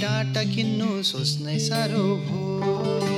डाँटा किन्नु सोच्नै साह्रो भयो।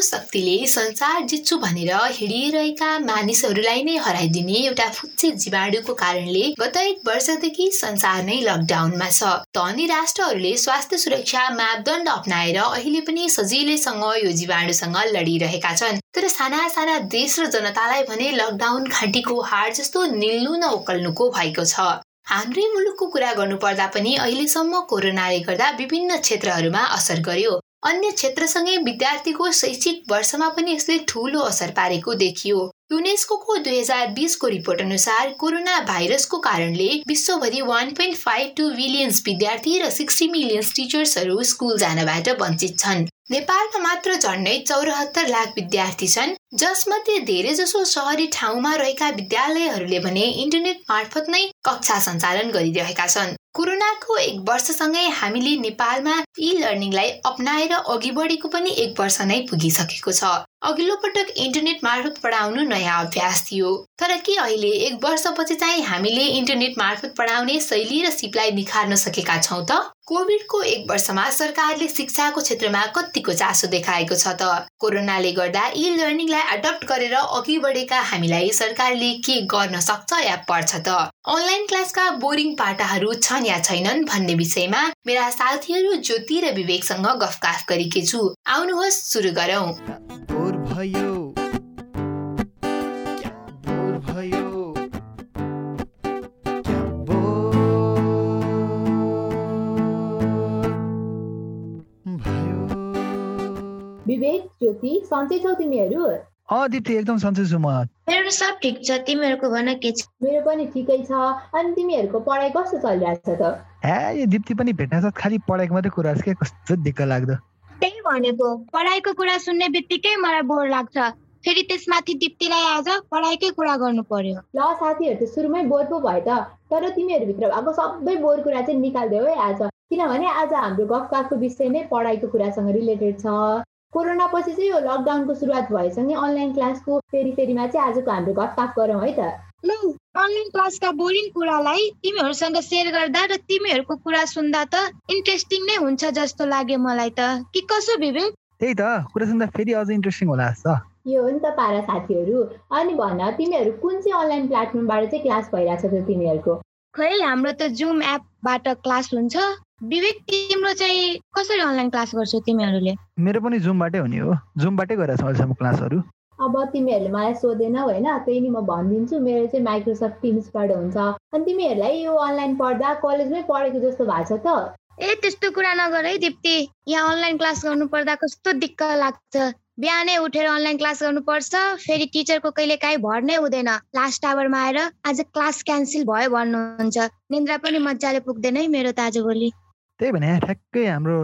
शक्तिले संसार जित्छु भनेर हिँडिरहेका मानिसहरूलाई नै हराइदिने एउटा फुच्चे जीवाणुको कारणले गत एक वर्षदेखि संसार नै लकडाउनमा छ। धनी राष्ट्रहरूले स्वास्थ्य सुरक्षा मापदण्ड अप्नाएर अहिले पनि सजिलैसँग यो जीवाणुसँग लडिरहेका छन्। तर साना साना देश र जनतालाई भने लकडाउन घाँटीको हार जस्तो निल्नु न ओकल्नुको भएको छ। हाम्रै मुलुकको कुरा गर्नुपर्दा पनि अहिलेसम्म कोरोनाले गर्दा विभिन्न क्षेत्रहरूमा असर गर्यो। अन्य क्षेत्रसँगै विद्यार्थीको शैक्षिक वर्षमा पनि यसले ठूलो असर पारेको देखियो। युनेस्को दुई हजार बिसको रिपोर्ट अनुसार कोरोना भाइरसको कारणले विश्वभरि one point five two billions विद्यार्थी र सिक्सटी मिलियन्स टिचर्सहरू स्कुल जानबाट वञ्चित छन्। नेपालमा मात्र झन्डै चौरात्तर लाख विद्यार्थी छन् जसमध्ये धेरै जसो सहरी ठाउँमा रहेका विद्यालयहरूले भने इन्टरनेट मार्फत नै कक्षा सञ्चालन गरिरहेका छन्। कोरोनाको एक वर्षसँगै हामीले नेपालमा इ लर्निङलाई अप्नाएर अघि बढेको पनि एक वर्ष नै पुगिसकेको छ। अघिल्लो पटक इन्टरनेट मार्फत पढाउनु नयाँ अभ्यास थियो। तर के अहिले एक वर्षपछि चाहिँ हामीले इन्टरनेट मार्फत पढाउने शैली र सिपलाई निखार्न सकेका छौँ त? कोभिडको एक वर्षमा सरकारले शिक्षाको क्षेत्रमा कतिको चासो देखाएको छ त? कोरोनाले गर्दा इ लर्निङलाई एडप्ट गरेर अघि बढेका हामीलाई सरकारले के गर्न सक्छ या पर्छ त? अनलाइन क्लासका बोरिङ पाटाहरू छन् या छैनन् भन्ने विषयमा मेरा साथीहरू ज्योति र विवेकसँग गफकाफ गरेकी छु। आउनुहोस् सुरु गरौँ। विवेक ज्योति सन्चै छौ तिमीहरू दिप्ती एकदम सन्चै छु म। मेरो सब ठिक छ। तिमीहरूको भन के छ? मेरो पनि ठिकै छ। अनि तिमीहरूको पढाइ कस्तो चलिरहेको छ त? ए यो दिप्ती पनि भेट्न साथ खालि पढाइको मात्रै कुरा के? कस्तो दिक्क लाग्दो। त्यही भनेको। पढाइको कुरा सुन्ने बित्तिकै मलाई बोर लाग्छ। फेरि त्यसमाथि दिप्तीलाई आज पढाइकै कुरा गर्नु पर्यो। ल साथीहरू त सुरुमै बोर पो भयो त। तर तिमीहरूभित्र भएको सबै बोर कुरा चाहिँ निकालिदेऊ है आज। किनभने आज हाम्रो गफ विषय नै पढाइको कुरासँग रिलेटेड छ। कोरोना पछि चाहिँ यो लकडाउनको सुरुवात भएसँगै अनलाइन क्लासको फेरि फेरिमा चाहिँ आजको हाम्रो गफकाफ गरौँ है त। ल अनलाइन क्लासका बोरिङ कुरालाई तिमीहरूसँग सेयर गर्दा र तिमीहरूको कुरा सुन्दा त इन्ट्रेस्टिङ नै हुन्छ जस्तो लाग्यो मलाई त। कि कसो विवेक त्यही त कुरा सुन्दा फेरि अझ इन्ट्रेस्टिङ होला जस्तो। यो हो नि त पारा साथीहरू। अनि भन तिमीहरू कुन चाहिँ अनलाइन प्लेटफर्मबाट चाहिँ क्लास भइरहेछ त तिमीहरूको? खै हाम्रो त जुम एपबाट क्लास हुन्छ। विवेक तिम्रो चाहिँ कसरी अनलाइन क्लास गर्छौ तिमीहरूले? मेरो पनि जुमबाटै हुने हो। जुमबाटै गरिरहेको छ अहिलेसम्म क्लासहरू अब तिमीहरूले मलाई सोधेनौ होइन त्यही नि म भनिदिन्छु। मेरो चाहिँ माइक्रोसफ्ट टिम्सबाट हुन्छ। अनि तिमीहरूलाई यो अनलाइन पढ्दा कलेजमै पढेको जस्तो भएको छ त। ए त्यस्तो कुरा नगर है दिप्ती। यहाँ अनलाइन क्लास गर्नु पर्दा कस्तो दिक्क लाग्छ? बिहानै उठेर अनलाइन क्लास गर्नुपर्छ फेरि टिचरको कहिले काहीँ भर नै हुँदैन। लास्ट आवरमा आएर आज क्लास क्यान्सल भयो भन्नुहुन्छ। निन्द्रा पनि मजाले पुग्दैन है मेरो त आजभोलि त्यही भने ठ्याक्कै हाम्रो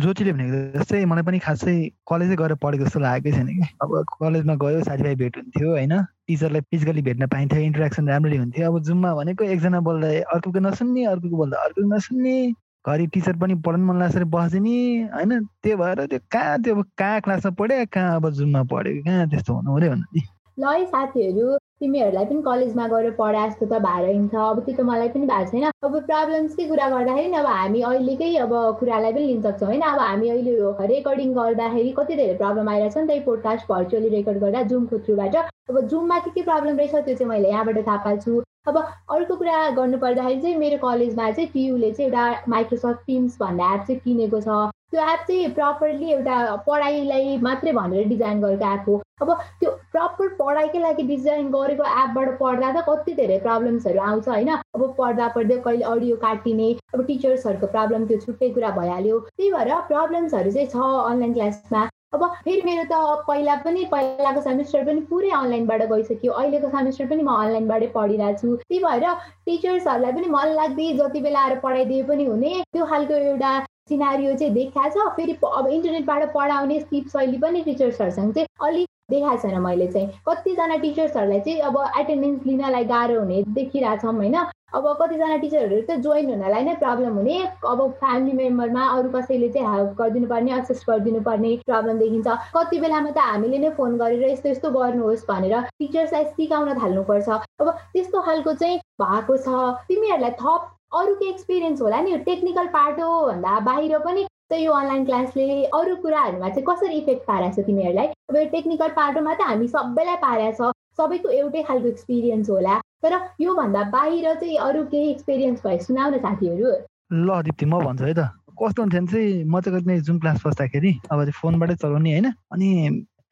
ज्योतिले भनेको जस्तै मलाई पनि खासै कलेजै गएर पढेको जस्तो लागेकै छैन कि। अब कलेजमा गयो साथीभाइ भेट हुन्थ्यो होइन? टिचरलाई फिजिकली भेट्न पाइन्थ्यो इन्टरेक्सन राम्ररी हुन्थ्यो। अब जुममा भनेको एकजना बोल्दा अर्कोको नसुन्ने अर्कोको बोल्दा अर्को नसुन्ने। घरि टिचर पनि पढाउनु मन लाग्छ बस्दिने होइन त्यो भएर त्यो कहाँ त्यो कहाँ क्लासमा पढ्यो कहाँ अब जुममा पढ्यो कहाँ त्यस्तो हुनु पऱ्यो भन्नु ल है साथीहरू तिमीहरूलाई पनि कलेजमा गएर पढा जस्तो त हिँड्छ अब त्यो त मलाई पनि भएको छैन। अब प्रब्लम्सकै कुरा गर्दाखेरि अब हामी अहिलेकै अब कुरालाई पनि लिन सक्छौँ। होइन अब हामी अहिले रेकर्डिङ गर्दाखेरि कति धेरै प्रब्लम आइरहेछ नि त पोडकास्ट भर्चुअली रेकर्ड गर्दा जुमको थ्रुबाट अब जुममा के के प्रब्लम रहेछ त्यो चाहिँ मैले यहाँबाट थाहा पाएको छु। अब अर्को कुरा गर्नु पर्दाखेरि चाहिँ मेरो कलेजमा चाहिँ टियुले चाहिँ एउटा माइक्रोसफ्ट टिम्स भन्ने एप चाहिँ किनेको छ। त्यो एप चाहिँ प्रपरली एउटा पढाइलाई मात्रै भनेर डिजाइन गरेको एप हो। अब त्यो प्रपर पढाइकै लागि डिजाइन गरेको एपबाट पढ्दा त कति धेरै प्रब्लम्सहरू आउँछ होइन। अब पढ्दा पढ्दै कहिले अडियो काटिने अब टिचर्सहरूको प्रब्लम त्यो छुट्टै कुरा भइहाल्यो। त्यही भएर प्रब्लम्सहरू चाहिँ छ अनलाइन क्लासमा अब फेरि मेरो त पहिला पनि पहिलाको सेमिस्टर पनि पुरै अनलाइनबाट गइसक्यो। अहिलेको सेमिस्टर पनि म अनलाइनबाटै पढिरहेको छु। त्यही भएर टिचर्सहरूलाई पनि मन लाग्दै जति बेला आएर पढाइदिए पनि हुने। त्यो खालको एउटा सिनारियो चाहिँ देखाएको छ फेरि अब इन्टरनेटबाट पढाउने सिप शैली पनि टिचर्सहरूसँग चाहिँ अलिक देखाएको छैन मैले चाहिँ। कतिजना टिचर्सहरूलाई चाहिँ अब एटेन्डेन्स लिनलाई गाह्रो हुने देखिरहेछौँ होइन? अब कतिजना टिचरहरू त जोइन हुनलाई नै प्रब्लम हुने। अब फ्यामिली मेम्बरमा अरू कसैले चाहिँ हेल्प गरिदिनु पर्ने असिस्ट गरिदिनु पर्ने प्रब्लम देखिन्छ। कति बेलामा त हामीले नै फोन गरेर यस्तो यस्तो गर्नुहोस् भनेर टिचर्सलाई सिकाउन थाल्नुपर्छ। अब त्यस्तो खालको चाहिँ भएको छ। तिमीहरूलाई थप अरू के एक्सपिरियन्स होला नि। टेक्निकल पार्ट हो भन्दा बाहिर पनि यो अनलाइन क्लासले अरू कुराहरूमा चाहिँ कसरी इफेक्ट पारेको छ तिमीहरूलाई? अब यो टेक्निकल पार्टमा त हामी सबैलाई पारेको छ। सबैको एउटै खालको एक्सपिरियन्स होला। तर योभन्दा बाहिर चाहिँ अरू केही एक्सपिरियन्स भयो सुनाउ न साथीहरू। ल दिप्ती म भन्छु है त। कस्तो हुन्छ भने चाहिँ म चाहिँ कति जुन क्लास बस्दाखेरि अब त्यो फोनबाटै चलाउने होइन। अनि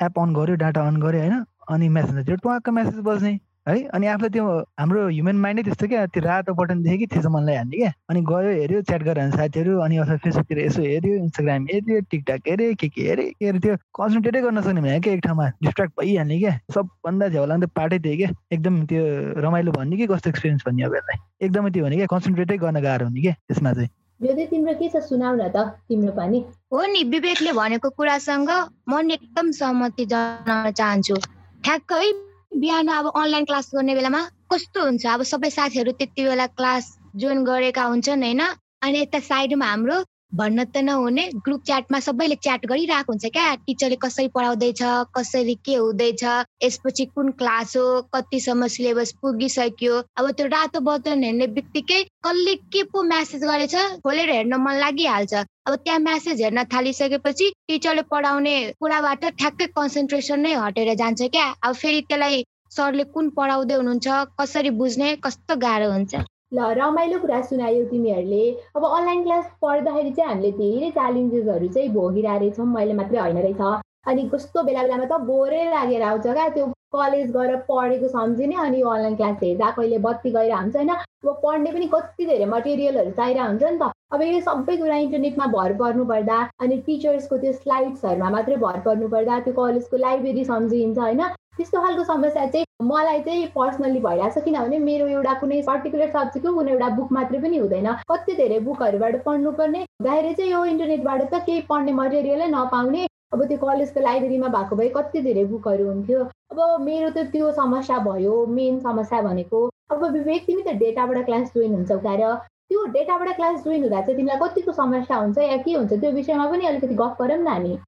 एप अन गऱ्यो डाटा अन गऱ्यो होइन। अनि मेसेज टुवाक्क मेसेज बज्ने। है? अनि आफूलाई त्यो हाम्रो ह्युमन माइन्डै त्यस्तो क्या त्यो रातो बटन देख्यो कि चाहिँ मनलाई हान्ने क्या। अनि गयो हेऱ्यो च्याट गरेर साथीहरू अनि अथवा फेसबुकतिर यसो हेऱ्यो इन्स्टाग्राम हेऱ्यो टिकटक हेऱ्यो के के हेऱ्यो के अरे त्यो कन्सन्ट्रेटै गर्न सक्ने भने क्या एक ठाउँमा। डिस्ट्राक्ट भइहाल्ने क्या। सबभन्दा झ्याउलाङ त पार्टै थियो क्या। एकदम त्यो रमाइलो भन्ने कि कस्तो एक्सपिरियन्स भन्ने अब यसलाई। एकदमै त्यो भने क्या कन्सन्ट्रेटै गर्न गाह्रो हुने क्या त्यसमा चाहिँ। तिम्रो के छ? सुनाउ न त तिम्रो पनि। हो नि विवेकले भनेको कुरासँग म एकदम सहमति जनाउन चाहन्छु। ठ्याक्कै बिहान अब अनलाइन क्लास गर्ने बेलामा कस्तो हुन्छ? अब सबै साथीहरू त्यति बेला क्लास जोइन गरेका हुन्छन् होइन? अनि यता साइडमा हाम्रो भन्न त नहुने ग्रुप च्याटमा सबैले च्याट गरिरहेको हुन्छ क्या। टिचरले कसरी पढाउँदैछ कसरी के हुँदैछ यसपछि कुन क्लास हो कतिसम्म सिलेबस पुगिसक्यो। अब त्यो रातो बटन हेर्ने बित्तिकै कसले के पो म्यासेज गरेछ खोलेर हेर्न मन लागिहाल्छ। अब त्यहाँ म्यासेज हेर्न थालिसकेपछि टिचरले पढाउने कुराबाट ठ्याक्कै कन्सन्ट्रेसन नै हटेर जान्छ क्या। अब फेरि त्यसलाई सरले कुन पढाउँदै हुनुहुन्छ कसरी बुझ्ने कस्तो गाह्रो हुन्छ। ल रमाइलो कुरा सुनायो तिमीहरूले। अब अनलाइन क्लास पढ्दाखेरि चाहिँ हामीले धेरै च्यालेन्जेसहरू चाहिँ भोगिरहेछौँ मैले मात्रै होइन रहेछ। अनि कस्तो बेला बेलामा त बोरै लागेर आउँछ क्या त्यो कलेज गएर पढेको सम्झिने अनि अनलाइन क्लास हेर्दा कहिले बत्ती गएर हुन्छ होइन? अब पढ्ने पनि कति धेरै मटेरियलहरू चाहिरहेको हुन्छ नि त। अब यो सबै कुरा इन्टरनेटमा भर पर्नु पर्दा अनि टिचर्सको त्यो स्लाइड्सहरूमा मात्रै भर पर्नु पर्दा त्यो कलेजको लाइब्रेरी सम्झिन्छ होइन? त्यस्तो खालको समस्या चाहिँ मलाई चाहिँ पर्सनल्ली भइरहेको छ किनभने मेरो एउटा कुनै पर्टिकुलर सब्जेक्टको कुनै एउटा बुक मात्रै पनि हुँदैन। कति धेरै बुकहरूबाट पढ्नुपर्ने? हुँदाखेरि चाहिँ यो इन्टरनेटबाट त केही पढ्ने मटेरियलै नपाउने। अब त्यो कलेजको लाइब्रेरीमा भएको भए कति धेरै बुकहरू हुन्थ्यो। अब मेरो त त्यो समस्या भयो मेन समस्या भनेको। अब विवेक तिमी त डेटाबाट क्लास जोइन हुन्छ उठाएर त्यो डेटाबाट क्लास जोइन हुँदा चाहिँ तिमीलाई कतिको समस्या हुन्छ या के हुन्छ त्यो विषयमा पनि अलिकति गफ गरौँ न हामी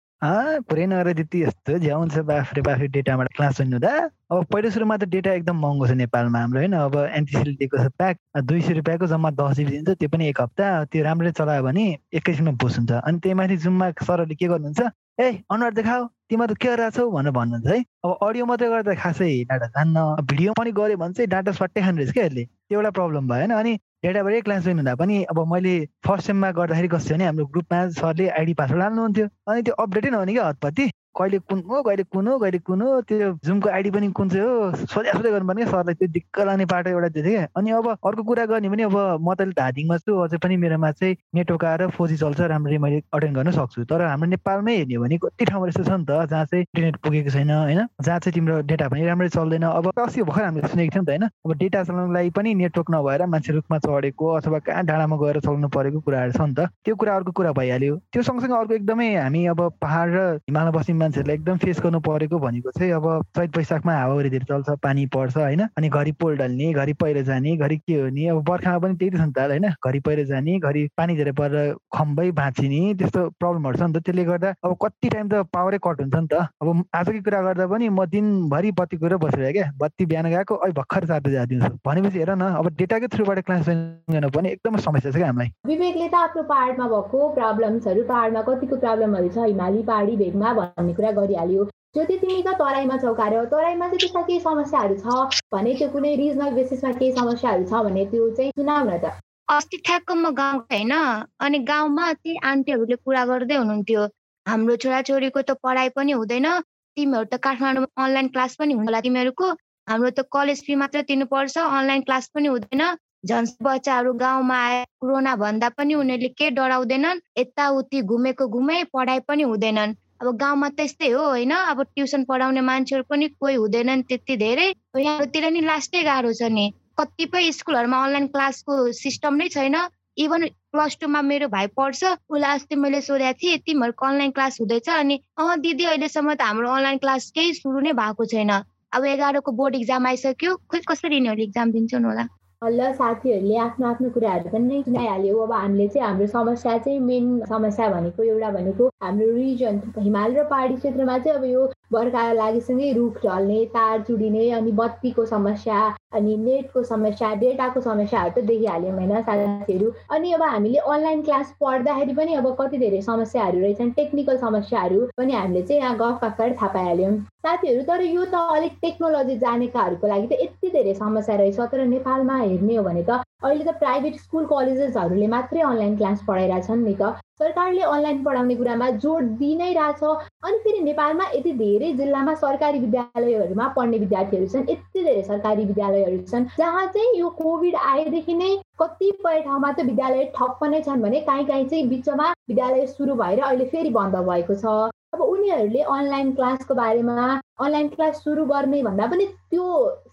पुरै नगरे त्यति यस्तो झ्याउ हुन्छ बाफ्रे बाफ्रे डेटाबाट क्लास जोइन हुँदा। अब पहिलो सुरुमा त डेटा एकदम महँगो छ नेपालमा हाम्रो होइन? अब एनटिसीले दिएको छ प्याक दुई सय रुपियाँको जम्मा दस जिबी दिन्छ त्यो पनि एक हप्ता त्यो राम्ररी चलायो भने एकैछिनमा बुझ हुन्छ। अनि त्यही माथि जुममा सरहरूले के गर्नुहुन्छ ए अनुहार देखाऊ तिमीहरू त के गरिरहेछौ भनेर भन्नुहुन्छ है। अब अडियो मात्रै गर्दा खासै डाटा जान्न। भिडियो पनि गऱ्यो भने चाहिँ डाटा सट्टै खाने रहेछ क्या यसले त्यो एउटा प्रब्लम भयो होइन। अनि डेटाबाटै क्लास जोइन हुँदा पनि अब मैले फर्स्ट सेममा गर्दाखेरि कस्तो भने हाम्रो ग्रुपमा सरले आइडी पासवर्ड हाल्नुहुन्थ्यो। अनि त्यो अपडेटै नहुने क्या हतपति कहिले कुन हो कहिले कुन हो कहिले कुन हो त्यो जुमको आइडी पनि कुन चाहिँ हो? सोध्या सोध्या गर्नुपर्ने क्या सरलाई त्यो दिक्क लाने पाटो एउटा थियो क्या अनि अब अर्को कुरा गर्ने भने अब म त धादिङमा छु अझै पनि मेरोमा चाहिँ नेटवर्क आएर फोजी चल्छ राम्ररी मैले अटेन्ड गर्न सक्छु। तर हाम्रो नेपालमै हेर्ने भने कति ठाउँमा यस्तो छ नि त जहाँ चाहिँ इन्टरनेट पुगेको छैन होइन? जहाँ चाहिँ तिम्रो डेटा पनि राम्ररी चल्दैन। अब अस्ति भर्खर हामीले सुनेको थियौँ त होइन? अब डेटा चलाउनको लागि पनि नेटवर्क नभएर मान्छे रुखमा चढेको अथवा कहाँ डाँडामा गएर चलाउनु परेको कुराहरू छ नि त। त्यो कुरा अर्को कुरा भइहाल्यो। त्यो सँगसँगै अर्को एकदमै हामी अब पहाड र हिमालमा मान्छेहरूलाई एकदम फेस गर्नु परेको भनेको चाहिँ अब चैत वैशाखमा हावाहुरी धेरै चल्छ पानी पर्छ होइन? अनि घरि पोल ढल्ने घरि पहिरो जाने घरि के हुने अब बर्खामा पनि त्यही त छ नि त होइन? घरि पहिरो जाने घरि पानी धेरै परेर खम्बै भाँचिने त्यस्तो प्रब्लमहरू छ नि त। त्यसले गर्दा अब कति टाइम त पावरै कट हुन्छ नि त। अब आजकै कुरा गर्दा पनि म दिनभरि बत्ती गएर बसिरहेँ क्या। बत्ती बिहान गएको अहिले भर्खर चार बजी दिउँसो भनेपछि हेर न अब डेटाकै थ्रुबाट क्लास गर्न पनि एकदमै समस्या छ क्या हामीलाई। विवेकले त आफ्नो पाहाडमा भएको प्रब्लम्सहरू पाहाडमा कतिको प्रब्लमहरू छ? हिमाली पहाडी भेगमा भन्ने कुरा गरिहाल्यो। ज्योति तिमी त तराईमा छौ कार्य तराईमा चाहिँ त्यस्ता केही समस्याहरू छ भने त्यो कुनै रिजनल बेसिसमा केही समस्याहरू छ भने त्यो चाहिँ सुनाउ न त। अस्ति ठ्याक्क म गाउँ होइन अनि गाउँमा ती आन्टीहरूले कुरा गर्दै हुनुहुन्थ्यो। हाम्रो छोराछोरीको त पढाइ पनि हुँदैन तिमीहरू त काठमाडौँमा अनलाइन क्लास पनि होला तिमीहरूको। हाम्रो त कलेज फी मात्र तिर्नुपर्छ अनलाइन क्लास पनि हुँदैन। झन् बच्चाहरू गाउँमा आए कोरोना भन्दा पनि उनीहरूले के डराउँदैनन् यताउति घुमेको घुमे पढाइ पनि हुँदैनन्। अब गाउँमा त्यस्तै हो होइन? अब ट्युसन पढाउने मान्छेहरू पनि कोही हुँदैनन् त्यति धेरै। यहाँतिर नि लास्टै गाह्रो छ नि। कतिपय स्कुलहरूमा अनलाइन क्लासको सिस्टम नै छैन। इभन प्लस टूमा मेरो भाइ पढ्छ उसलाई अस्ति मैले सोधेको थिएँ तिमीहरूको अनलाइन क्लास हुँदैछ? अनि अँ दिदी अहिलेसम्म त हाम्रो अनलाइन क्लास केही सुरु नै भएको छैन। अब एघारको बोर्ड इक्जाम आइसक्यो। खोइ कसरी यिनीहरूले इक्जाम दिन्छन् होला? ल साथीहरूले आफ्नो आफ्नो कुराहरू पनि नै सुनाइहाल्यो अब हामीले चाहिँ हाम्रो समस्या चाहिँ मेन समस्या भनेको एउटा भनेको हाम्रो रिजन हिमाल र पहाडी क्षेत्रमा चाहिँ अब यो बर्खा लागेसँगै रुख ढल्ने तार चुडिने अनि बत्तीको समस्या अनि नेटको समस्या डेटाको समस्याहरू त देखिहाल्यौँ होइन साथीहरू? अनि अब हामीले अनलाइन क्लास पढ्दाखेरि पनि अब कति धेरै समस्याहरू रहेछन् टेक्निकल समस्याहरू पनि हामीले चाहिँ यहाँ गफ गफबाट थाहा पाइहाल्यौँ। साथीहरू तर यो त अलिक टेक्नोलोजी जानेकाहरूको लागि त यति धेरै समस्या रहेछ तर नेपालमा हेर्ने हो भने त अहिले त प्राइभेट स्कुल कलेजेसहरूले मात्रै अनलाइन क्लास पढाइरहेछन् नि त। सरकारले अनलाइन पढाउने कुरामा जोड दिइ नै रहेछ अनि फेरि नेपालमा यति धेरै जिल्लामा सरकारी विद्यालयहरूमा पढ्ने विद्यार्थीहरू छन् यति धेरै सरकारी विद्यालयहरू छन् जहाँ चाहिँ यो कोभिड आएदेखि नै कतिपय ठाउँमा त विद्यालय ठप्प नै छन् भने काहीँ काहीँ चाहिँ बिचमा विद्यालय सुरु भएर अहिले फेरि बन्द भएको छ। अब उनीहरूले अनलाइन क्लासको बारेमा अनलाइन क्लास सुरु गर्ने भन्दा पनि त्यो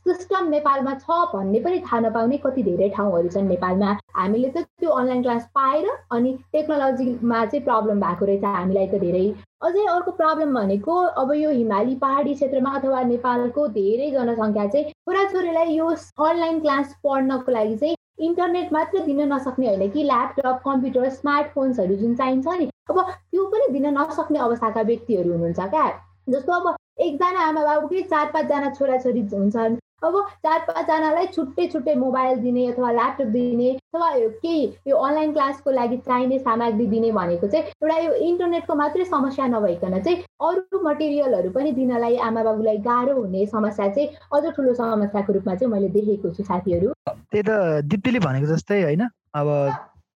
सिस्टम नेपालमा छ भन्ने पनि थाहा नपाउने कति धेरै ठाउँहरू छन् नेपालमा। हामीले त त्यो अनलाइन क्लास पाएर अनि टेक्नोलोजीमा चाहिँ प्रब्लम भएको रहेछ हामीलाई त धेरै। अझै अर्को प्रब्लम भनेको अब यो हिमाली पहाडी क्षेत्रमा अथवा नेपालको धेरै जनसङ्ख्या चाहिँ छोराछोरीलाई यो अनलाइन क्लास पढ्नको लागि चाहिँ इन्टरनेट मात्र दिन नसक्ने होइन कि ल्यापटप कम्प्युटर स्मार्टफोन्सहरू जुन चाहिन्छ नि अब त्यो पनि दिन नसक्ने अवस्थाका व्यक्तिहरू हुनुहुन्छ क्या? जस्तो अब एकजना आमा बाबुकै चार पाँचजना छोराछोरी हुन्छन्। अब चार पाँचजनालाई छुट्टै छुट्टै मोबाइल दिने अथवा ल्यापटप दिने अथवा केही यो अनलाइन क्लासको लागि चाहिने सामग्री दिने भनेको चाहिँ एउटा यो इन्टरनेटको मात्रै समस्या नभइकन चाहिँ अरू मटेरियलहरू पनि दिनलाई आमा बाबुलाई गाह्रो हुने समस्या चाहिँ अझ ठुलो समस्याको रूपमा चाहिँ मैले देखेको छु साथीहरू। त्यही त दिप्तीले भनेको जस्तै होइन। अब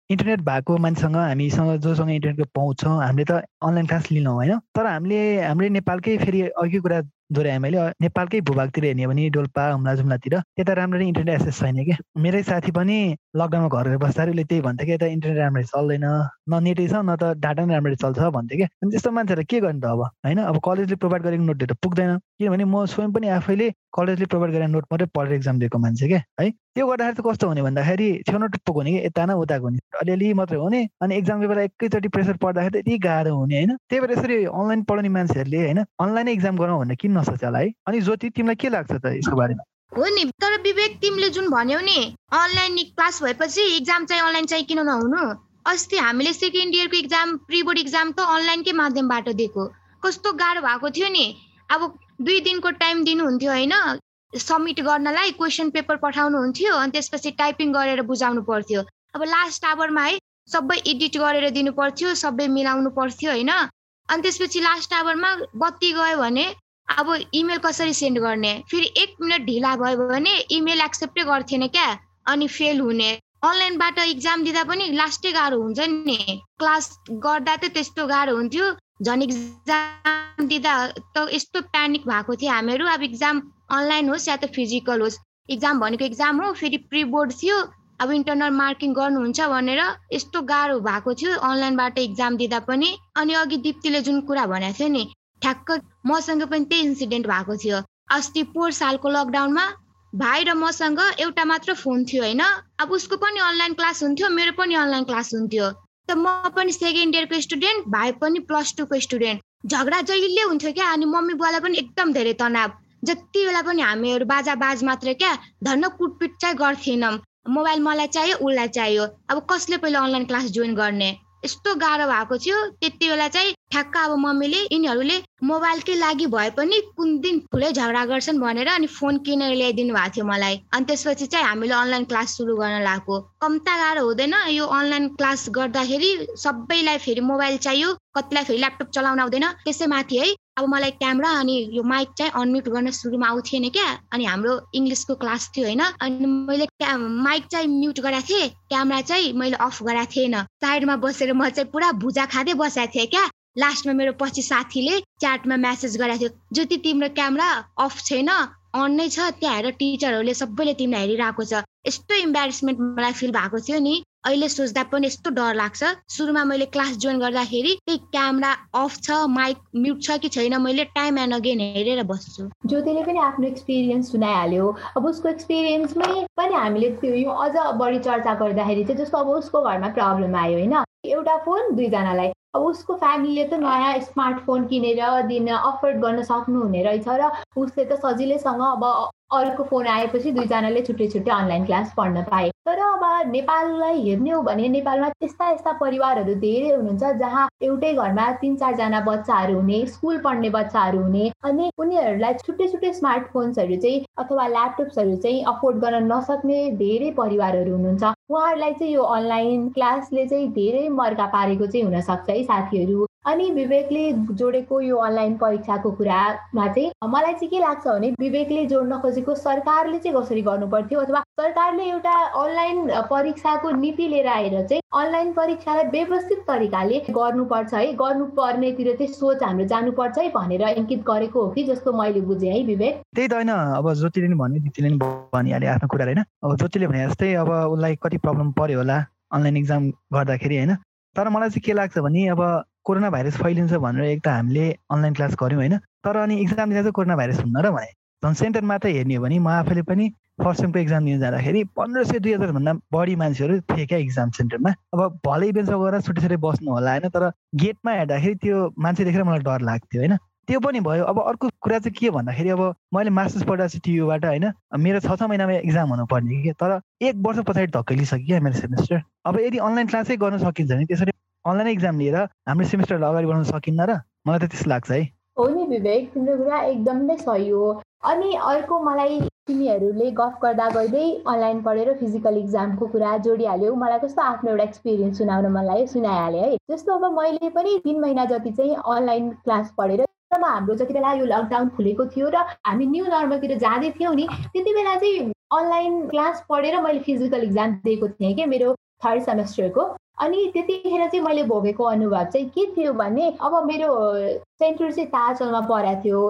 इन्टरनेट भएको मान्छेसँग हामीसँग जोसँग इन्टरनेटको पहुँच छ हामीले त अनलाइन क्लास लिनौँ होइन। तर हामीले हाम्रै नेपालकै फेरि अघि कुरा दोहोऱ्याएँ मैले नेपालकै भूभागतिर हेर्ने भने डोल्पा हुम्ला जुम्लातिर त्यता राम्ररी इन्टरनेट एक्सेस छैन कि मेरै साथी पनि लकडाउनमा घर बस्दाखेरि उसले त्यही भन्थ्यो कि यता इन्टरनेट राम्ररी चल्दैन न नेटै छ न त डाटा पनि राम्ररी चल्छ भन्थ्यो कि अनि त्यस्तो मान्छेहरूलाई के गर्नु त अब होइन? अब कलेजले प्रोभाइड गरेको नोटहरू त पुग्दैन। किनभने म स्वयं पनि आफैले कलेजले प्रोभाइड गरेर नोट मात्रै पढेर एक्जाम दिएको मान्छे क्या है? त्यो गर्दाखेरि चाहिँ कस्तो हुने भन्दाखेरि छेउन टुप्पोको हुने कि? यता न उताको हुने। अलिअलि मात्रै हुने अनि एक्जामको बेला एकैचोटि प्रेसर पर्दाखेरि त यति गाह्रो हुने होइन? त्यही भएर यसरी अनलाइन पढाउने मान्छेहरूले होइन अनलाइनै एक्जाम गरौँ भनेर किन नसोच होला है? अनि ज्योति तिमीलाई के लाग्छ त यसको बारेमा? हो नि। तर विवेक तिमीले जुन भन्यौ नि अनलाइन क्लास भएपछि इक्जाम चाहिँ अनलाइन चाहिँ किन नहुनु? अस्ति हामीले सेकेन्ड इयरको इक्जाम प्री बोर्ड इक्जाम त अनलाइनकै माध्यमबाट दिएको? कस्तो गाह्रो भएको थियो नि। अब दुई दिनको टाइम दिनुहुन्थ्यो होइन। सब्मिट गर्नलाई क्वेसन पेपर पठाउनु हुन्थ्यो अनि त्यसपछि टाइपिङ गरेर बुझाउनु पर्थ्यो। अब लास्ट आवरमा है सबै एडिट गरेर दिनु पर्थ्यो सबै मिलाउनु पर्थ्यो होइन। अनि त्यसपछि लास्ट आवरमा बत्ती गयो भने अब इमेल कसरी सेन्ड गर्ने? फेरि एक मिनट ढिला भयो भने इमेल एक्सेप्टै गर्थेन क्या अनि फेल हुने। अनलाइनबाट इक्जाम दिँदा पनि लास्टै गाह्रो हुन्छ नि। क्लास गर्दा त त्यस्तो गाह्रो हुन्थ्यो। झन् इक्जाम दिँदा त यस्तो प्यानिक भएको थियो हामीहरू। अब इक्जाम अनलाइन होस् या त फिजिकल होस् इक्जाम भनेको इक्जाम हो फेरि प्रि बोर्ड थियो अब इन्टरनल मार्किङ गर्नुहुन्छ भनेर यस्तो गाह्रो भएको थियो अनलाइनबाट इक्जाम दिँदा पनि। अनि अघि दिप्तीले जुन कुरा भनेको थियो नि ठ्याक्क मसँग पनि त्यही इन्सिडेन्ट भएको थियो। अस्ति पोहोर सालको लकडाउनमा भाइ र मसँग एउटा मात्र फोन थियो होइन? अब उसको पनि अनलाइन क्लास हुन्थ्यो मेरो पनि अनलाइन क्लास हुन्थ्यो। त म पनि सेकेन्ड इयरको स्टुडेन्ट भाइ पनि प्लस टूको स्टुडेन्ट झगडा जहिले हुन्थ्यो क्या अनि मम्मी बुवालाई पनि एकदम धेरै तनाव। जति बेला पनि हामीहरू बाजा बाज मात्र क्या धन्न कुटपिट चाहिँ गर्थेनौँ मोबाइल मलाई चाहियो उसलाई चाहियो। अब कसले पहिला अनलाइन क्लास जोइन गर्ने? यस्तो गाह्रो भएको थियो। त्यति बेला चाहिँ ठ्याक्क अब मम्मीले यिनीहरूले मोबाइलकै लागि भए पनि कुन दिन ठुलै झगडा गर्छन् भनेर अनि फोन किनेर ल्याइदिनु भएको थियो मलाई। अनि त्यसपछि चाहिँ हामीले अनलाइन क्लास सुरु गर्न लागेको। कम्ता गाह्रो हुँदैन यो अनलाइन क्लास गर्दाखेरि सबैलाई फेरि मोबाइल चाहियो कतिलाई फेरि ल्यापटप चलाउन आउँदैन। त्यसै माथि है अब मलाई क्यामेरा अनि यो माइक चाहिँ अनम्युट गर्न सुरुमा आउँथेन क्या। अनि हाम्रो इङ्ग्लिसको क्लास थियो होइन। अनि मैले माइक चाहिँ म्युट गराएको थिएँ। क्यामेरा चाहिँ मैले अफ गराएको थिएन। साइडमा बसेर म चाहिँ पुरा भुजा खाँदै बसेको थिएँ क्या। लास्टमा मेरो पछि साथीले च्याटमा म्यासेज गराएको थियो। ज्योति तिम्रो क्यामेरा अफ छैन अन नै छ त्यहाँ हेरेर टिचरहरूले सबैले तिमीलाई हेरिरहेको छ। यस्तो इम्बेरेसमेन्ट मलाई फिल भएको थियो नि। अहिले सोच्दा पनि यस्तो डर लाग्छ। सुरुमा मैले क्लास जोइन गर्दाखेरि त्यही क्यामेरा अफ छ माइक म्युट छ कि छैन मैले टाइम एन्ड अगेन हेरेर बस्छु। ज्योतिले पनि आफ्नो एक्सपिरियन्स सुनाइहाल्यो। अब उसको एक्सपिरियन्समै पनि हामीले त्यो यो अझ बढी चर्चा गर्दाखेरि चाहिँ जस्तो अब उसको घरमा प्रब्लम आयो होइन। एउटा फोन दुईजनालाई। अब उसको फ्यामिलीले त नयाँ स्मार्टफोन किनेर दिन अफोर्ड गर्न सक्नुहुने रहेछ र उसले त सजिलैसँग अब अर्को फोन आएपछि दुईजनाले छुट्टै छुट्टै अनलाइन क्लास पढ्न पाए। तर अब नेपाललाई हेर्ने हो भने नेपालमा यस्ता यस्ता परिवारहरू धेरै हुनुहुन्छ जहाँ एउटै घरमा तिन चारजना बच्चाहरू हुने स्कुल पढ्ने बच्चाहरू हुने अनि उनीहरूलाई छुट्टै छुट्टै स्मार्टफोन्सहरू चाहिँ अथवा ल्यापटप्सहरू चाहिँ अफोर्ड गर्न नसक्ने धेरै परिवारहरू हुनुहुन्छ। उहाँहरूलाई चाहिँ यो अनलाइन क्लासले चाहिँ धेरै मर्का पारेको चाहिँ हुनसक्छ है साथीहरू। अनि विवेकले जोडेको यो अनलाइन परीक्षाको कुरामा चाहिँ मलाई चाहिँ के लाग्छ भने विवेकले जोड्न खोजेको सरकारले चाहिँ कसरी गर्नु पर्थ्यो अथवा सरकारले एउटा अनलाइन परीक्षाको नीति लिएर आएर चाहिँ अनलाइन परीक्षालाई व्यवस्थित तरिकाले गर्नुपर्छ है गर्नुपर्नेतिर चाहिँ सोच हाम्रो जानुपर्छ है भनेर इङ्कित गरेको हो कि जस्तो मैले बुझेँ है विवेक। त्यही त होइन अब ज्योतिले नि भन्यो दिदीले नि भनिहाल्यो आफ्नो कुरा होइन। अब ज्योतिले भने जस्तै अब उसलाई कति प्रब्लम पर्यो होला अनलाइन इक्जाम गर्दाखेरि होइन। तर मलाई चाहिँ के लाग्छ भने अब कोरोना भाइरस फैलिन्छ भनेर एक त हामीले अनलाइन क्लास गऱ्यौँ होइन तर अनि इक्जाम दिँदा चाहिँ कोरोना भाइरस हुन्न र भने। झन् सेन्टर मात्रै हेर्ने हो भने म आफैले पनि फर्स्ट सेमको इक्जाम दिनु जाँदाखेरि पन्ध्र सय दुई हजारभन्दा बढी मान्छेहरू थिए क्या इक्जाम सेन्टरमा अब भलै बेन्चमा गएर छुट्टी छुट्टै बस्नु होला होइन तर गेटमा हेर्दाखेरि त्यो मान्छे देखेर मलाई डर लाग्थ्यो होइन। त्यो पनि भयो। अब अर्को कुरा चाहिँ के भन्दाखेरि अब मैले मास्टर्स पढाएको छु टियुबाट होइन मेरो छ छ महिनामा इक्जाम हुनुपर्ने कि। तर एक वर्ष पछाडि धक्कलिसक्यो क्या मेरो सेमेस्टर अब यदि अनलाइन क्लासै गर्न सकिन्छ भने त्यसरी अनलाइन इक्जाम लिएर हाम्रो सेमेस्टरलाई अगाडि बढाउन सकिन्न र? मलाई त त्यस्तो लाग्छ है। हो नि विवेक तिम्रो कुरा एकदम सही हो। अनि अर्को मलाई तिमीहरूले गफ गर्दा गर्दै अनलाइन पढेर फिजिकल इक्जामको कुरा जोडिहाल्यो। मलाई कस्तो आफ्नो एउटा एक्सपिरियन्स सुनाउन मन लाग्यो सुनाइहालेँ है। जस्तो अब मैले पनि तिन महिना जति चाहिँ अनलाइन क्लास पढेर हाम्रो जति बेला यो लकडाउन खुलेको थियो र हामी न्यू नर्मलतिर जाँदै थियौँ नि त्यति बेला चाहिँ अनलाइन क्लास पढेर मैले फिजिकल इक्जाम दिएको थिएँ कि मेरो थर्ड सेमेस्टरको अनि त्यतिखेर चाहिँ मैले भोगेको अनुभव चाहिँ के थियो भने अब मेरो सेन्टर चाहिँ ताजलमा परेको थियो।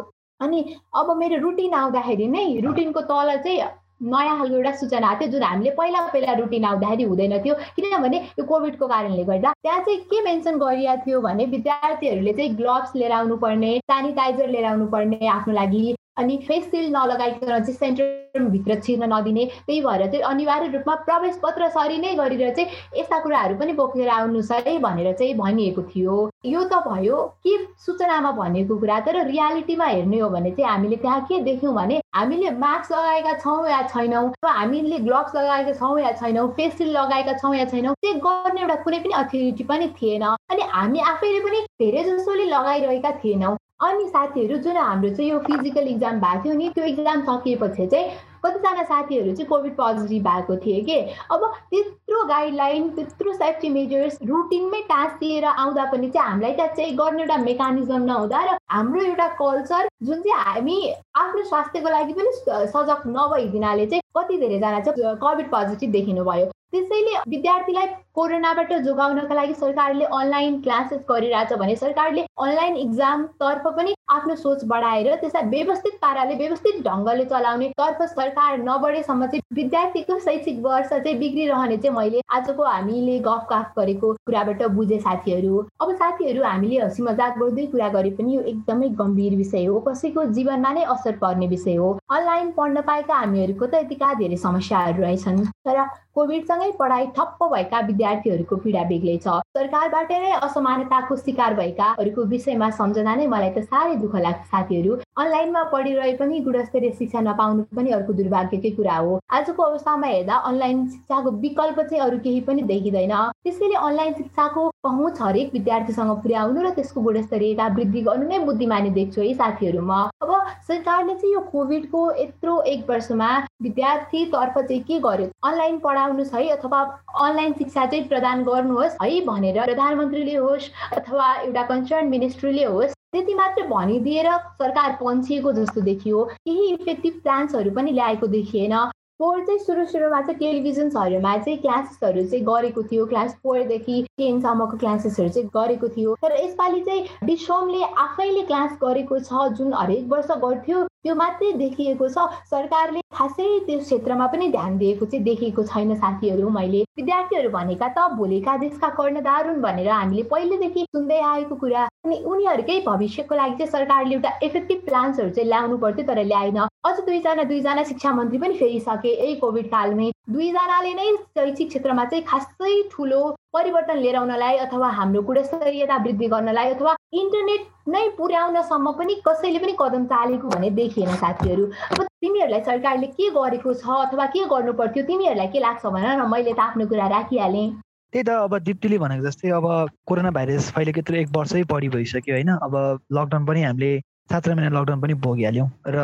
अनि अब मेरो रुटिन आउँदाखेरि नै रुटिनको तल चाहिँ नयाँ खालको एउटा सूचना आएको थियो जुन हामीले पहिला पहिला रुटिन आउँदाखेरि हुँदैन थियो। किनभने यो कोभिडको कारणले गर्दा त्यहाँ चाहिँ के मेन्सन गरिएको थियो भने विद्यार्थीहरूले चाहिँ ग्लोभ्स लिएर आउनु पर्ने सेनिटाइजर लिएर आउनु पर्ने आफ्नो लागि। अनि फेस सिल नलगाइकन चाहिँ सेन्टरभित्र छिर्न नदिने त्यही भएर चाहिँ अनिवार्य रूपमा प्रवेश पत्र सरी नै गरेर चाहिँ यस्ता कुराहरू पनि बोकेर आउनुहोस् है भनेर चाहिँ भनिएको थियो। यो त भयो के सूचनामा भनेको कुरा तर रियालिटीमा हेर्ने हो भने चाहिँ हामीले त्यहाँ के देख्यौँ भने हामीले मास्क लगाएका छौँ या छैनौँ हामीले ग्लोभ्स लगाएका छौँ या छैनौँ फेस सिल लगाएका छौँ या छैनौँ त्यो गर्ने एउटा कुनै पनि अथोरिटी पनि थिएन। अनि हामी आफैले पनि धेरै जसोले लगाइरहेका थिएनौँ। अनि साथीहरू जुन हाम्रो चाहिँ यो फिजिकल इक्जाम भएको थियो नि त्यो इक्जाम सकिएपछि चाहिँ कतिजना साथीहरू चाहिँ कोभिड पोजिटिभ भएको थिए कि? अब त्यत्रो गाइडलाइन त्यत्रो सेफ्टी मेजर्स रुटिनमै टाँसिएर आउँदा पनि चाहिँ हामीलाई त्यहाँ चाहिँ गर्ने एउटा मेकानिजम नहुँदा र हाम्रो एउटा कल्चर जुन चाहिँ हामी आफ्नो स्वास्थ्यको लागि पनि सजग नभइदिनाले चाहिँ कति धेरैजना चाहिँ कोभिड पोजिटिभ देखिनु भयो त्यसैले विद्यार्थीलाई कोरोनाबाट जोगाउनका लागि सरकारले अनलाइन क्लासेस गरिरहेछ भने सरकारले अनलाइन इक्जामतर्फ पनि आफ्नो सोच बढाएर त्यसलाई व्यवस्थित पाराले व्यवस्थित ढङ्गले चलाउने तर्फ सरकार नबढेसम्म चाहिँ विद्यार्थीको शैक्षिक वर्ष चाहिँ बिग्रिरहने चाहिँ मैले आजको हामीले गफ गफ गरेको कुराबाट बुझे साथीहरू। अब साथीहरू हामीले हँसी मजाक गर्दै कुरा गरे पनि यो एकदमै गम्भीर विषय हो। कसैको जीवनमा नै असर पर्ने विषय हो। अनलाइन पढ्न पाएका हामीहरूको त यतिका धेरै समस्याहरू रहेछन्। तर कोभिडसँगै पढाइ ठप्प भएका विद्यार्थीहरूको पीडा बेग्लै छ। सरकारबाट नै असमानताको शिकार भएकाहरूको विषयमा सम्झना नै मलाई त साह्रै दुःख लाग्छ साथीहरू। अनलाइनमा पढिरहे पनि गुणस्तरीय शिक्षा नपाउनु पनि अर्को दुर्भाग्यकै कुरा हो। आजको अवस्थामा हेर्दा अनलाइन शिक्षाको विकल्प चाहिँ अरू केही पनि देखिँदैन। त्यसैले अनलाइन शिक्षाको पहुँच हरेक विद्यार्थीसँग पुर्याउनु र त्यसको गुणस्तरीयता वृद्धि गर्नु नै बुद्धिमानी देख्छु है साथीहरू। म अब सरकारले चाहिँ यो कोभिडको यत्रो एक वर्षमा विद्यार्थीतर्फ चाहिँ के गर्यो? अनलाइन पढाउनुहोस् है अथवा अनलाइन शिक्षा चाहिँ प्रदान गर्नुहोस्। है भनेर प्रधानमन्त्रीले होस् अथवा एउटा कन्सर्न मिनिस्ट्रीले होस् त्यति मात्र भनिदिएर सरकार पन्छिएको जस्तो देखियो। केही इफेक्टिभ प्लान्सहरू पनि ल्याएको देखिएन। फोर चाहिँ सुरु सुरुमा चाहिँ टेलिभिजन्सहरूमा चाहिँ क्लासेसहरू चाहिँ गरेको थियो। क्लास फोरदेखि टेनसम्मको क्लासेसहरू चाहिँ गरेको थियो। तर यसपालि चाहिँ डिसोमले आफैले क्लास गरेको छ जुन हरेक वर्ष गर्थ्यो। त्यो मात्रै देखिएको छ। सरकारले खासै त्यो क्षेत्रमा पनि ध्यान दिएको चाहिँ देखिएको छैन साथीहरू मैले। विद्यार्थीहरू भनेका त भोलिका देशका कर्णधारुन् भनेर हामीले पहिलेदेखि सुन्दै आएको कुरा। अनि उनीहरूकै भविष्यको लागि चाहिँ सरकारले एउटा इफेक्टिभ प्लान्सहरू चाहिँ ल्याउनु पर्थ्यो तर ल्याएन। अझ दुईजना दुईजना शिक्षा मन्त्री पनि फेरिसके यही कोभिड कालमै। दुईजनाले नै शैक्षिक क्षेत्रमा चाहिँ खासै ठुलो परिवर्तन लिएर आउनलाई अथवा हाम्रो गुणस्तरीयता वृद्धि गर्नलाई अथवा इन्टरनेट नै पुर्याउनसम्म पनि कसैले पनि कदम चालेको भने देखिएन साथीहरू। अब तिमीहरूलाई सरकारले के गरेको छ अथवा के गर्नु पर्थ्यो तिमीहरूलाई के लाग्छ भन न मैले त आफ्नो कुरा राखिहालेँ। त्यही त अब दिप्तीले भनेको जस्तै अब कोरोना भाइरस फैलेको यत्रो एक वर्षै बढी भइसक्यो होइन। अब लकडाउन पनि हामीले सात महिना लकडाउन पनि भोगिहाल्यौँ र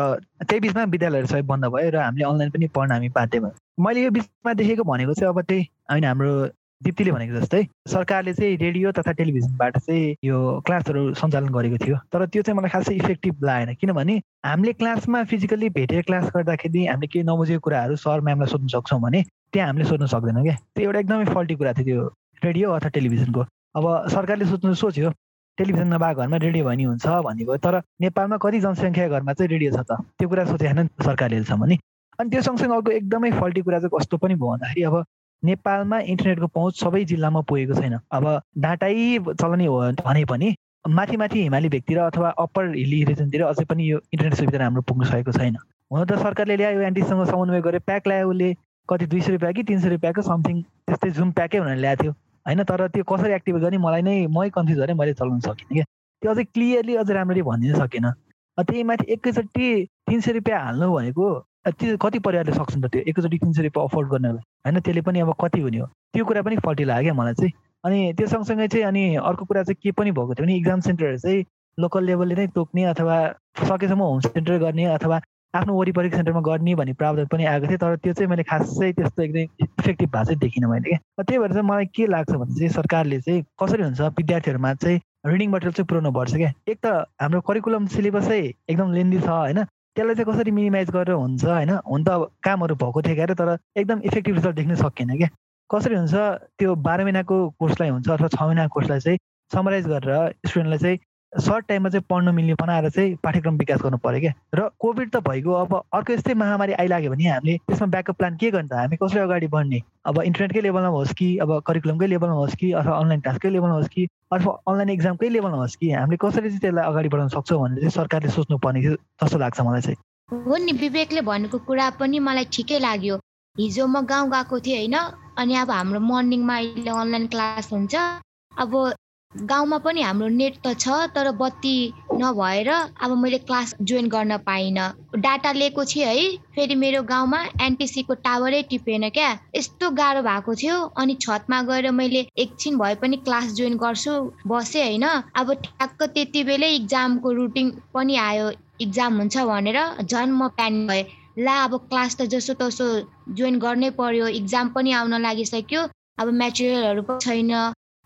त्यही बिचमा विद्यालयहरू सबै बन्द भयो र हामीले अनलाइन पनि पढ्न हामी बाध्य भयो। मैले यो बिचमा देखेको भनेको चाहिँ अब त्यही होइन हाम्रो दिप्तीले भनेको जस्तै सरकारले चाहिँ रेडियो तथा टेलिभिजनबाट चाहिँ यो क्लासहरू सञ्चालन गरेको थियो। तर त्यो चाहिँ मलाई खासै इफेक्टिभ लागेन। किनभने हामीले क्लासमा फिजिकल्ली भेटेर क्लास गर्दाखेरि हामीले केही नबुझेको कुराहरू सर म्यामलाई सोध्न सक्छौँ भने त्यहाँ हामीले सोध्न सक्दैनौँ क्या। त्यो एउटा एकदमै फल्टी कुरा थियो त्यो रेडियो अथवा टेलिभिजनको। अब सरकारले सोच्नु सोच्यो टेलिभिजन नभएको घरमा रेडियो भनी हुन्छ भनेको तर नेपालमा कति जनसङ्ख्या घरमा चाहिँ रेडियो छ त? त्यो कुरा सोचेन सरकारले अहिलेसम्म नि। अनि त्यो सँगसँगै अर्को एकदमै फल्टी कुरा चाहिँ कस्तो पनि भयो भन्दाखेरि अब नेपालमा इन्टरनेटको पहुँच सबै जिल्लामा पुगेको छैन। अब डाटै चलाउने हो भने पनि माथि माथि हिमाली भेगतिर अथवा अप्पर हिली रिजनतिर अझै पनि यो इन्टरनेट सुविधा हाम्रो पुग्न सकेको छैन। हुन त सरकारले ल्यायो एन्टीसँग समन्वय गरेर प्याक ल्यायो उसले। कति दुई सय रुपियाँ कि तिन सय रुपियाँको समथिङ त्यस्तै जुम प्याकै भनेर ल्याएको थियो। होइन तर त्यो कसरी एक्टिभेट गर्ने मलाई नै मै कन्फ्युज गरेँ मैले चलाउन सकिनँ क्या। त्यो अझै क्लियरली अझै राम्ररी भनिदिन सकेन। त्यही माथि एकैचोटि तिन सय रुपियाँ हाल्नु भनेको त्यो कति परिवारले सक्छन् त त्यो? एकैचोटि तिन सय रुपियाँ अफोर्ड गर्नलाई होइन त्यसले पनि अब कति हुने हो? त्यो कुरा पनि फल्टी लाग्यो क्या मलाई चाहिँ। अनि त्यो सँगसँगै चाहिँ अनि अर्को कुरा चाहिँ के पनि भएको थियो भने इक्जाम सेन्टरहरू चाहिँ लोकल लेभलले नै तोक्ने अथवा सकेसम्म होम सेन्टर गर्ने अथवा आफ्नो वरिपरि सेन्टरमा गर्ने भन्ने प्रावधान पनि आएको थियो। तर त्यो चाहिँ मैले खासै त्यस्तो एकदमै इफेक्टिभ भएको चाहिँ देखिनँ मैले क्या। त्यही भएर चाहिँ मलाई के लाग्छ भने चाहिँ सरकारले चाहिँ कसरी हुन्छ विद्यार्थीहरूमा चाहिँ रिडिङ मटेरियल चाहिँ पुऱ्याउनु पर्छ क्या? एक त हाम्रो करिकुलम सिलेबसै एकदम लेन्दी छ होइन? त्यसलाई चाहिँ कसरी मिनिमाइज गरेर हुन्छ होइन? हुन त कामहरू भएको थियो क्यारे तर एकदम इफेक्टिभ रिजल्ट देख्न सकिएन क्या। कसरी हुन्छ त्यो बाह्र महिनाको कोर्सलाई हुन्छ अथवा छ महिनाको कोर्सलाई चाहिँ समराइज गरेर स्टुडेन्टलाई चाहिँ सर्ट टाइममा चाहिँ पढ्न मिल्ने बनाएर चाहिँ पाठ्यक्रम विकास गर्नु पऱ्यो क्या। र कोभिड त भइगयो अब अर्को यस्तै महामारी आइलाग्यो भने हामीले त्यसमा ब्याकअप प्लान के गर्ने त? हामी कसरी अगाडि बढ्ने? अब इन्टरनेटकै लेभलमा होस् कि अब करिकुलमकै लेभलमा होस् कि अथवा अनलाइन क्लासकै लेभलमा होस् कि अथवा अनलाइन इक्जामकै लेभलमा होस् कि हामीले कसरी चाहिँ त्यसलाई अगाडि बढाउन सक्छौँ भनेर चाहिँ सरकारले सोच्नु पर्ने जस्तो लाग्छ मलाई चाहिँ। हो नि विवेकले भनेको कुरा पनि मलाई ठिकै लाग्यो। हिजो म गाउँ गएको थिएँ होइन? अनि अब हाम्रो मर्निङमा अहिले अनलाइन क्लास हुन्छ। अब गाउँमा पनि हाम्रो नेट त छ तर बत्ती नभएर अब मैले क्लास जोइन गर्न पाइनँ। डाटा लिएको थिएँ है फेरि मेरो गाउँमा एनटिसीको टावरै टिपेन क्या। यस्तो गाह्रो भएको थियो अनि छतमा गएर मैले एकछिन भए पनि क्लास जोइन गर्छु बसेँ होइन। अब ठ्याक्क त्यति बेलै इक्जामको रुटिन पनि आयो इक्जाम हुन्छ भनेर झन् म प्यान भएँ। ला अब क्लास त जसो तसो जोइन गर्नै पर्यो इक्जाम पनि आउन लागिसक्यो। अब मेटेरियलहरू पनि छैन।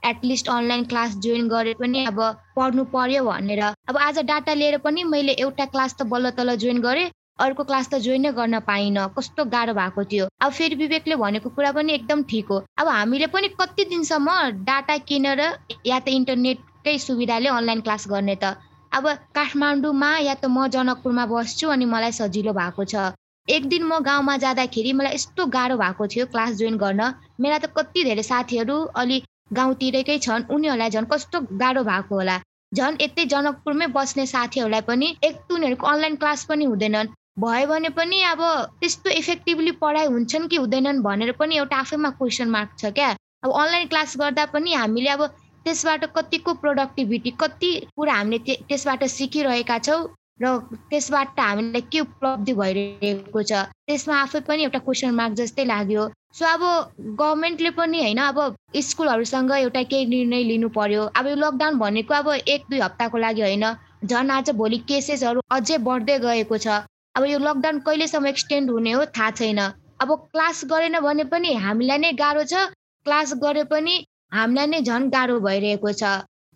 एटलिस्ट अनलाइन क्लास जोइन गरे पनि अब पढ्नु पर्यो भनेर। अब आज डाटा लिएर पनि मैले एउटा क्लास त बल्ल तल जोइन गरेँ अर्को क्लास त जोइन नै गर्न पाइनँ। कस्तो गाह्रो भएको थियो। अब फेरि विवेकले भनेको कुरा पनि एकदम ठिक हो। अब हामीले पनि कति दिनसम्म डाटा किनेर या त इन्टरनेटकै सुविधाले अनलाइन क्लास गर्ने त। अब काठमाडौँमा या त म जनकपुरमा बस्छु अनि मलाई सजिलो भएको छ। एक दिन म गाउँमा जाँदाखेरि मलाई यस्तो गाह्रो भएको थियो क्लास जोइन गर्न। मेरा त कति धेरै साथीहरू अलि गाउँतिरकै छन्। उनीहरूलाई झन् कस्तो गाह्रो भएको होला। झन् यतै जनकपुरमै बस्ने साथीहरूलाई पनि एक त उनीहरूको अनलाइन क्लास पनि हुँदैनन्। भयो भने पनि अब त्यस्तो इफेक्टिभली पढाइ हुन्छन् कि हुँदैनन् भनेर पनि एउटा आफैमा क्वेसन मार्क छ क्या। अब अनलाइन क्लास गर्दा पनि हामीले अब त्यसबाट कतिको प्रोडक्टिभिटी कति कुरा हामीले त्यसबाट सिकिरहेका छौँ। र त्यसबाट हामीलाई के उपलब्धि भइरहेको छ? त्यसमा आफै पनि एउटा क्वेसन मार्क जस्तै लाग्यो। सो अब गभर्मेन्टले पनि होइन अब स्कुलहरूसँग एउटा केही निर्णय लिनु पर्यो। अब यो लकडाउन भनेको अब एक दुई हप्ताको लागि होइन। झन् आज भोलि केसेसहरू अझै बढ्दै गएको छ। अब यो लकडाउन कहिलेसम्म एक्सटेन्ड हुने हो थाहा छैन। अब क्लास गरेन भने पनि हामीलाई नै गाह्रो छ। क्लास गरे पनि हामीलाई नै झन् गाह्रो भइरहेको छ।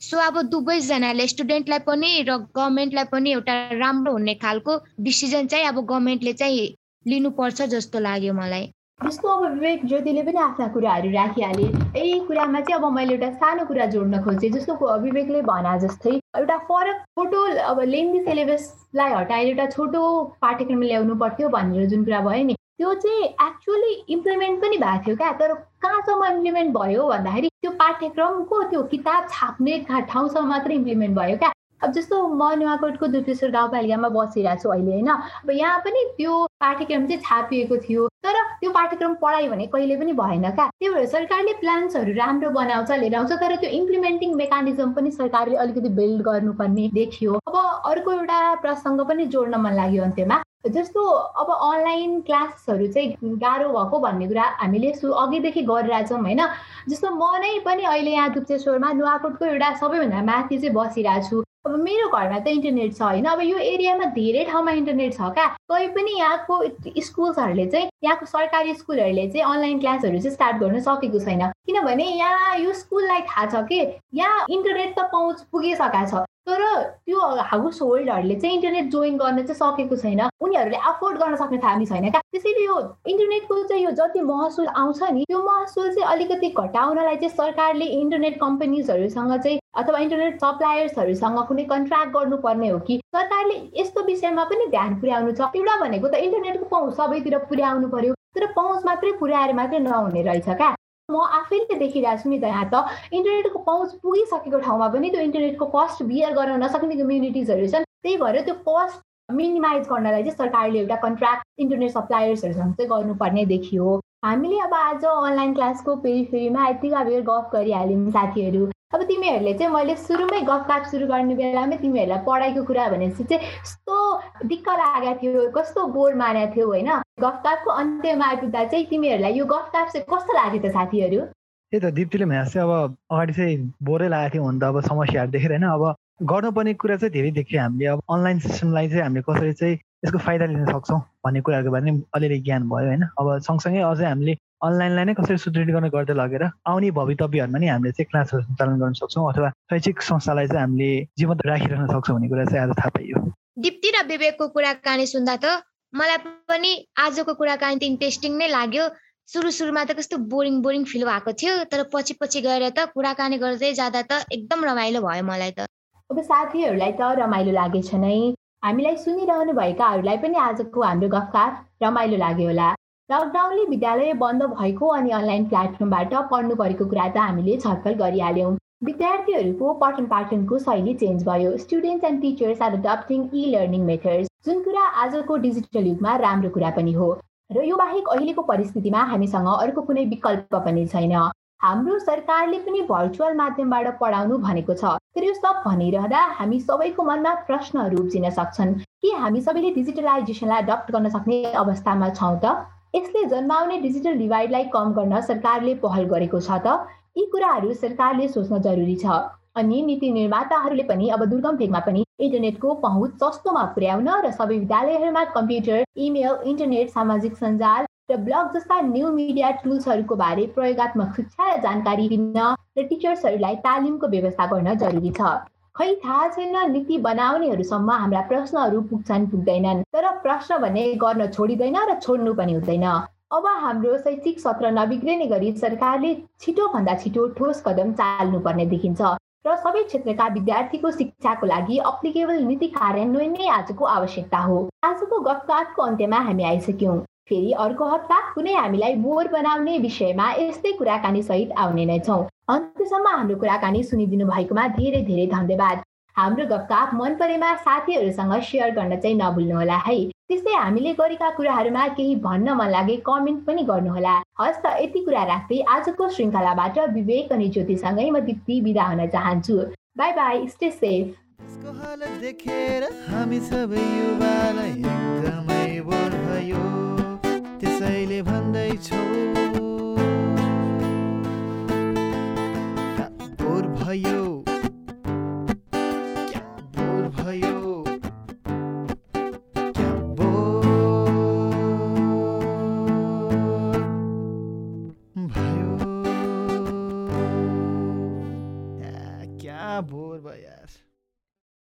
सो अब दुवैजनाले स्टुडेन्टलाई पनि र गभर्मेन्टलाई पनि एउटा राम्रो हुने खालको डिसिजन चाहिँ अब गभर्मेन्टले चाहिँ लिनुपर्छ जस्तो लाग्यो मलाई। जस्तो अब विवेक ज्योतिले पनि आफ्ना कुराहरू राखिहाले यही कुरामा चाहिँ अब मैले एउटा सानो कुरा जोड्न खोजेँ जस्तो विवेकले भना जस्तै। एउटा फरक छोटो अब लेन्दी सिलेबसलाई हटाएर एउटा छोटो पाठ्यक्रम ल्याउनु पर्थ्यो भनेर जुन कुरा भयो नि त्यो चाहिँ एक्चुअली इम्प्लिमेन्ट पनि भएको थियो क्या तर कहाँसम्म इम्प्लिमेन्ट भयो भन्दाखेरि त्यो पाठ्यक्रमको त्यो किताब छाप्ने ठाउँसम्म मात्रै इम्प्लिमेन्ट भयो क्या। अब जस्तो म नुवाकोटको दुधेश्वर गाउँपालिकामा बसिरहेको छु अहिले होइन अब यहाँ पनि त्यो पाठ्यक्रम चाहिँ छापिएको थियो तर त्यो पाठ्यक्रम पढाइ भने कहिले पनि भएन क्या। त्यही भएर सरकारले प्लान्सहरू राम्रो बनाउँछ लिएर आउँछ तर त्यो इम्प्लिमेन्टिङ मेकानिजम पनि सरकारले अलिकति बिल्ड गर्नुपर्ने देखियो। अब अर्को एउटा प्रसङ्ग पनि जोड्न मन लाग्यो अन्त्यमा। जस्तो अब अनलाइन क्लासहरू चाहिँ गाह्रो भएको भन्ने कुरा हामीले सु अघिदेखि गरिरहेछौँ होइन? जस्तो म नै पनि अहिले यहाँ दुप्चेश्वरमा नुवाकोटको एउटा सबैभन्दा माथि चाहिँ बसिरहेको छु। अब मेरो घरमा त इन्टरनेट छ होइन? अब यो एरियामा धेरै ठाउँमा इन्टरनेट छ क्या कोही पनि यहाँको स्कुल्सहरूले चाहिँ यहाँको सरकारी स्कुलहरूले चाहिँ अनलाइन क्लासहरू चाहिँ स्टार्ट गर्न सकेको छैन। किनभने यहाँ यो स्कुललाई थाहा छ कि? यहाँ इन्टरनेट त पहुँच पुगिसकेको छ। तर त्यो हाउस होल्डहरूले चाहिँ इन्टरनेट जोइन गर्न चाहिँ सकेको छैन। उनीहरूले अफोर्ड गर्न सक्ने थाहा छैन क्या। त्यसैले यो इन्टरनेटको चाहिँ यो जति महसुल आउँछ नि त्यो महसुल चाहिँ अलिकति घटाउनलाई चाहिँ सरकारले इन्टरनेट कम्पनीजहरूसँग चाहिँ अथवा इन्टरनेट सप्लायर्सहरूसँग कुनै कन्ट्र्याक्ट गर्नुपर्ने हो कि। सरकारले यस्तो विषयमा पनि ध्यान पुर्याउनु छ। एउटा भनेको त इन्टरनेटको पहुँच सबैतिर पुर्याउनु पर्यो। तर पहुँच मात्रै पुर्याएर मात्रै नहुने रहेछ क्या। म आफैले देखिरहेको छु नि त यहाँ त। इन्टरनेटको पहुँच पुगिसकेको ठाउँमा पनि त्यो इन्टरनेटको कस्ट बियर गर्न नसक्ने कम्युनिटिजहरू छन्। त्यही भएर त्यो कस्ट मिनिमाइज गर्नलाई चाहिँ सरकारले एउटा कन्ट्र्याक्ट इन्टरनेट सप्लायर्सहरूसँग चाहिँ गर्नुपर्ने देखियो। हामीले अब आज अनलाइन क्लासको पेरिफेरीमा यतिका बेर गफ गरिहाल्यौँ साथीहरू। अब तिमीहरूले चाहिँ मैले सुरुमै गफकाप सुरु गर्ने बेलामै तिमीहरूलाई पढाइको कुरा भनेपछि चाहिँ यस्तो दिक्क लागेको थियो कस्तो बोर मानेको थियो होइन। गफकापको अन्त्यमा आइपुग्दा चाहिँ तिमीहरूलाई यो गफकाप चाहिँ कस्तो लाग्यो त साथीहरू? त्यही त दिप्तीले भने चाहिँ अब अगाडि चाहिँ बोरै लागेको थियो हुन त अब समस्याहरू देखेर होइन। अब गर्नुपर्ने कुरा चाहिँ धेरै देखियो हामीले। अब अनलाइन सिस्टमलाई चाहिँ हामीले कसरी चाहिँ यसको फाइदा लिन सक्छौँ भन्ने कुराहरूको बारेमा अलिअलि ज्ञान भयो होइन। अब सँगसँगै अझै हामीले अनलाइनलाई नै कसरी सुदृढीकरण गर्दै लगेर आउने भवितव्यहरूमा नि हामीले चाहिँ क्लासहरू सञ्चालन गर्न सक्छौँ अथवा शैक्षिक संस्थालाई चाहिँ हामीले जीवन्त राखिरहन सक्छौँ भन्ने कुरा चाहिँ आज थाहा पाइयो। दिप्ती र विवेकको कुराकानी सुन्दा त मलाई पनि आजको कुराकानी त इन्ट्रेस्टिङ नै लाग्यो। सुरु सुरुमा त कस्तो बोरिङ बोरिङ फिल भएको थियो तर पछि पछि गएर त कुराकानी गर्दै जाँदा त एकदम रमाइलो भयो मलाई त। अब साथीहरूलाई त रमाइलो लागेछ नै। हामीलाई सुनिरहनु भएकाहरूलाई पनि आजको हाम्रो गफकाफ रमाइलो लाग्यो होला। लकडाउनले विद्यालय बन्द भएको अनि अनलाइन प्लेटफर्मबाट पढ्नु परेको कुरा त हामीले छलफल गरिहाल्यौँ। विद्यार्थीहरूको पठन पाठनको शैली चेन्ज भयो। Students and teachers are adapting e learning methods जुन कुरा आजको डिजिटल युगमा राम्रो कुरा पनि हो। र यो बाहेक अहिलेको परिस्थितिमा हामीसँग अर्को कुनै विकल्प पनि छैन। हाम्रो सरकारले पनि भर्चुअल माध्यमबाट पढाउनु भनेको छ। तर यो सब भनिरहँदा हामी सबैको मनमा प्रश्नहरू उब्जिन सक्छन्। के हामी सबैले डिजिटलाइजेसनलाई एडप्ट गर्न सक्ने अवस्थामा छौँ त? यसले जन्माउने डिजिटल डिभाइडलाई कम गर्न सरकारले पहल गरेको छ त? यी कुराहरू सरकारले सोच्न जरुरी छ। अनि नीति निर्माताहरूले पनि अब दुर्गम भेगमा पनि इन्टरनेटको पहुँच सस्तोमा पुर्याउन र सबै विद्यालयहरूमा कम्प्युटर इमेल इन्टरनेट सामाजिक सञ्जाल र ब्लग जस्ता न्यू मिडिया टुल्सहरूको बारे प्रयोगत्मक शिक्षा र जानकारी दिन र टिचर्सहरूलाई तालिमको व्यवस्था गर्न जरुरी छ। खै थाहा छैन नीति बनाउनेहरूसम्म हाम्रा प्रश्नहरू पुग्छन् पुग्दैनन् तर प्रश्न भने गर्न छोडिँदैन र छोड्नु पनि हुँदैन। अब हाम्रो शैक्षिक सत्र नबिग्रिने गरी सरकारले छिटोभन्दा छिटो ठोस कदम चाल्नुपर्ने देखिन्छ र सबै क्षेत्रका विद्यार्थीको शिक्षाको लागि अप्लिकेबल नीति कार्यान्वयन नै आजको आवश्यकता हो। आजको गफकाटको अन्त्यमा हामी आइसक्यौँ। फेरि अर्को हप्ता कुनै हामीलाई बोर बनाउने विषयमा यस्तै कुराकानी सहित आउने नै छौँ। अन्त्यसम्म हाम्रो कुराकानी सुनिदिनु भएकोमा धेरै धेरै धन्यवाद। हाम्रो गफकाफ मन परेमा साथीहरूसँग सेयर गर्न चाहिँ नभुल्नुहोला है। त्यस्तै हामीले गरेका कुराहरूमा केही भन्न मन लागे कमेन्ट पनि गर्नुहोला। हस् त यति कुरा राख्दै आजको श्रृङ्खलाबाट विवेक अनि ज्योतिसँगै म दिप्ती बिदा हुन चाहन्छु। Bye bye stay safe. देखेर हामी सबै युवालाई त्यसैले भन्दैछौ? भयो? भयो? क्या भयो? बोर भयो?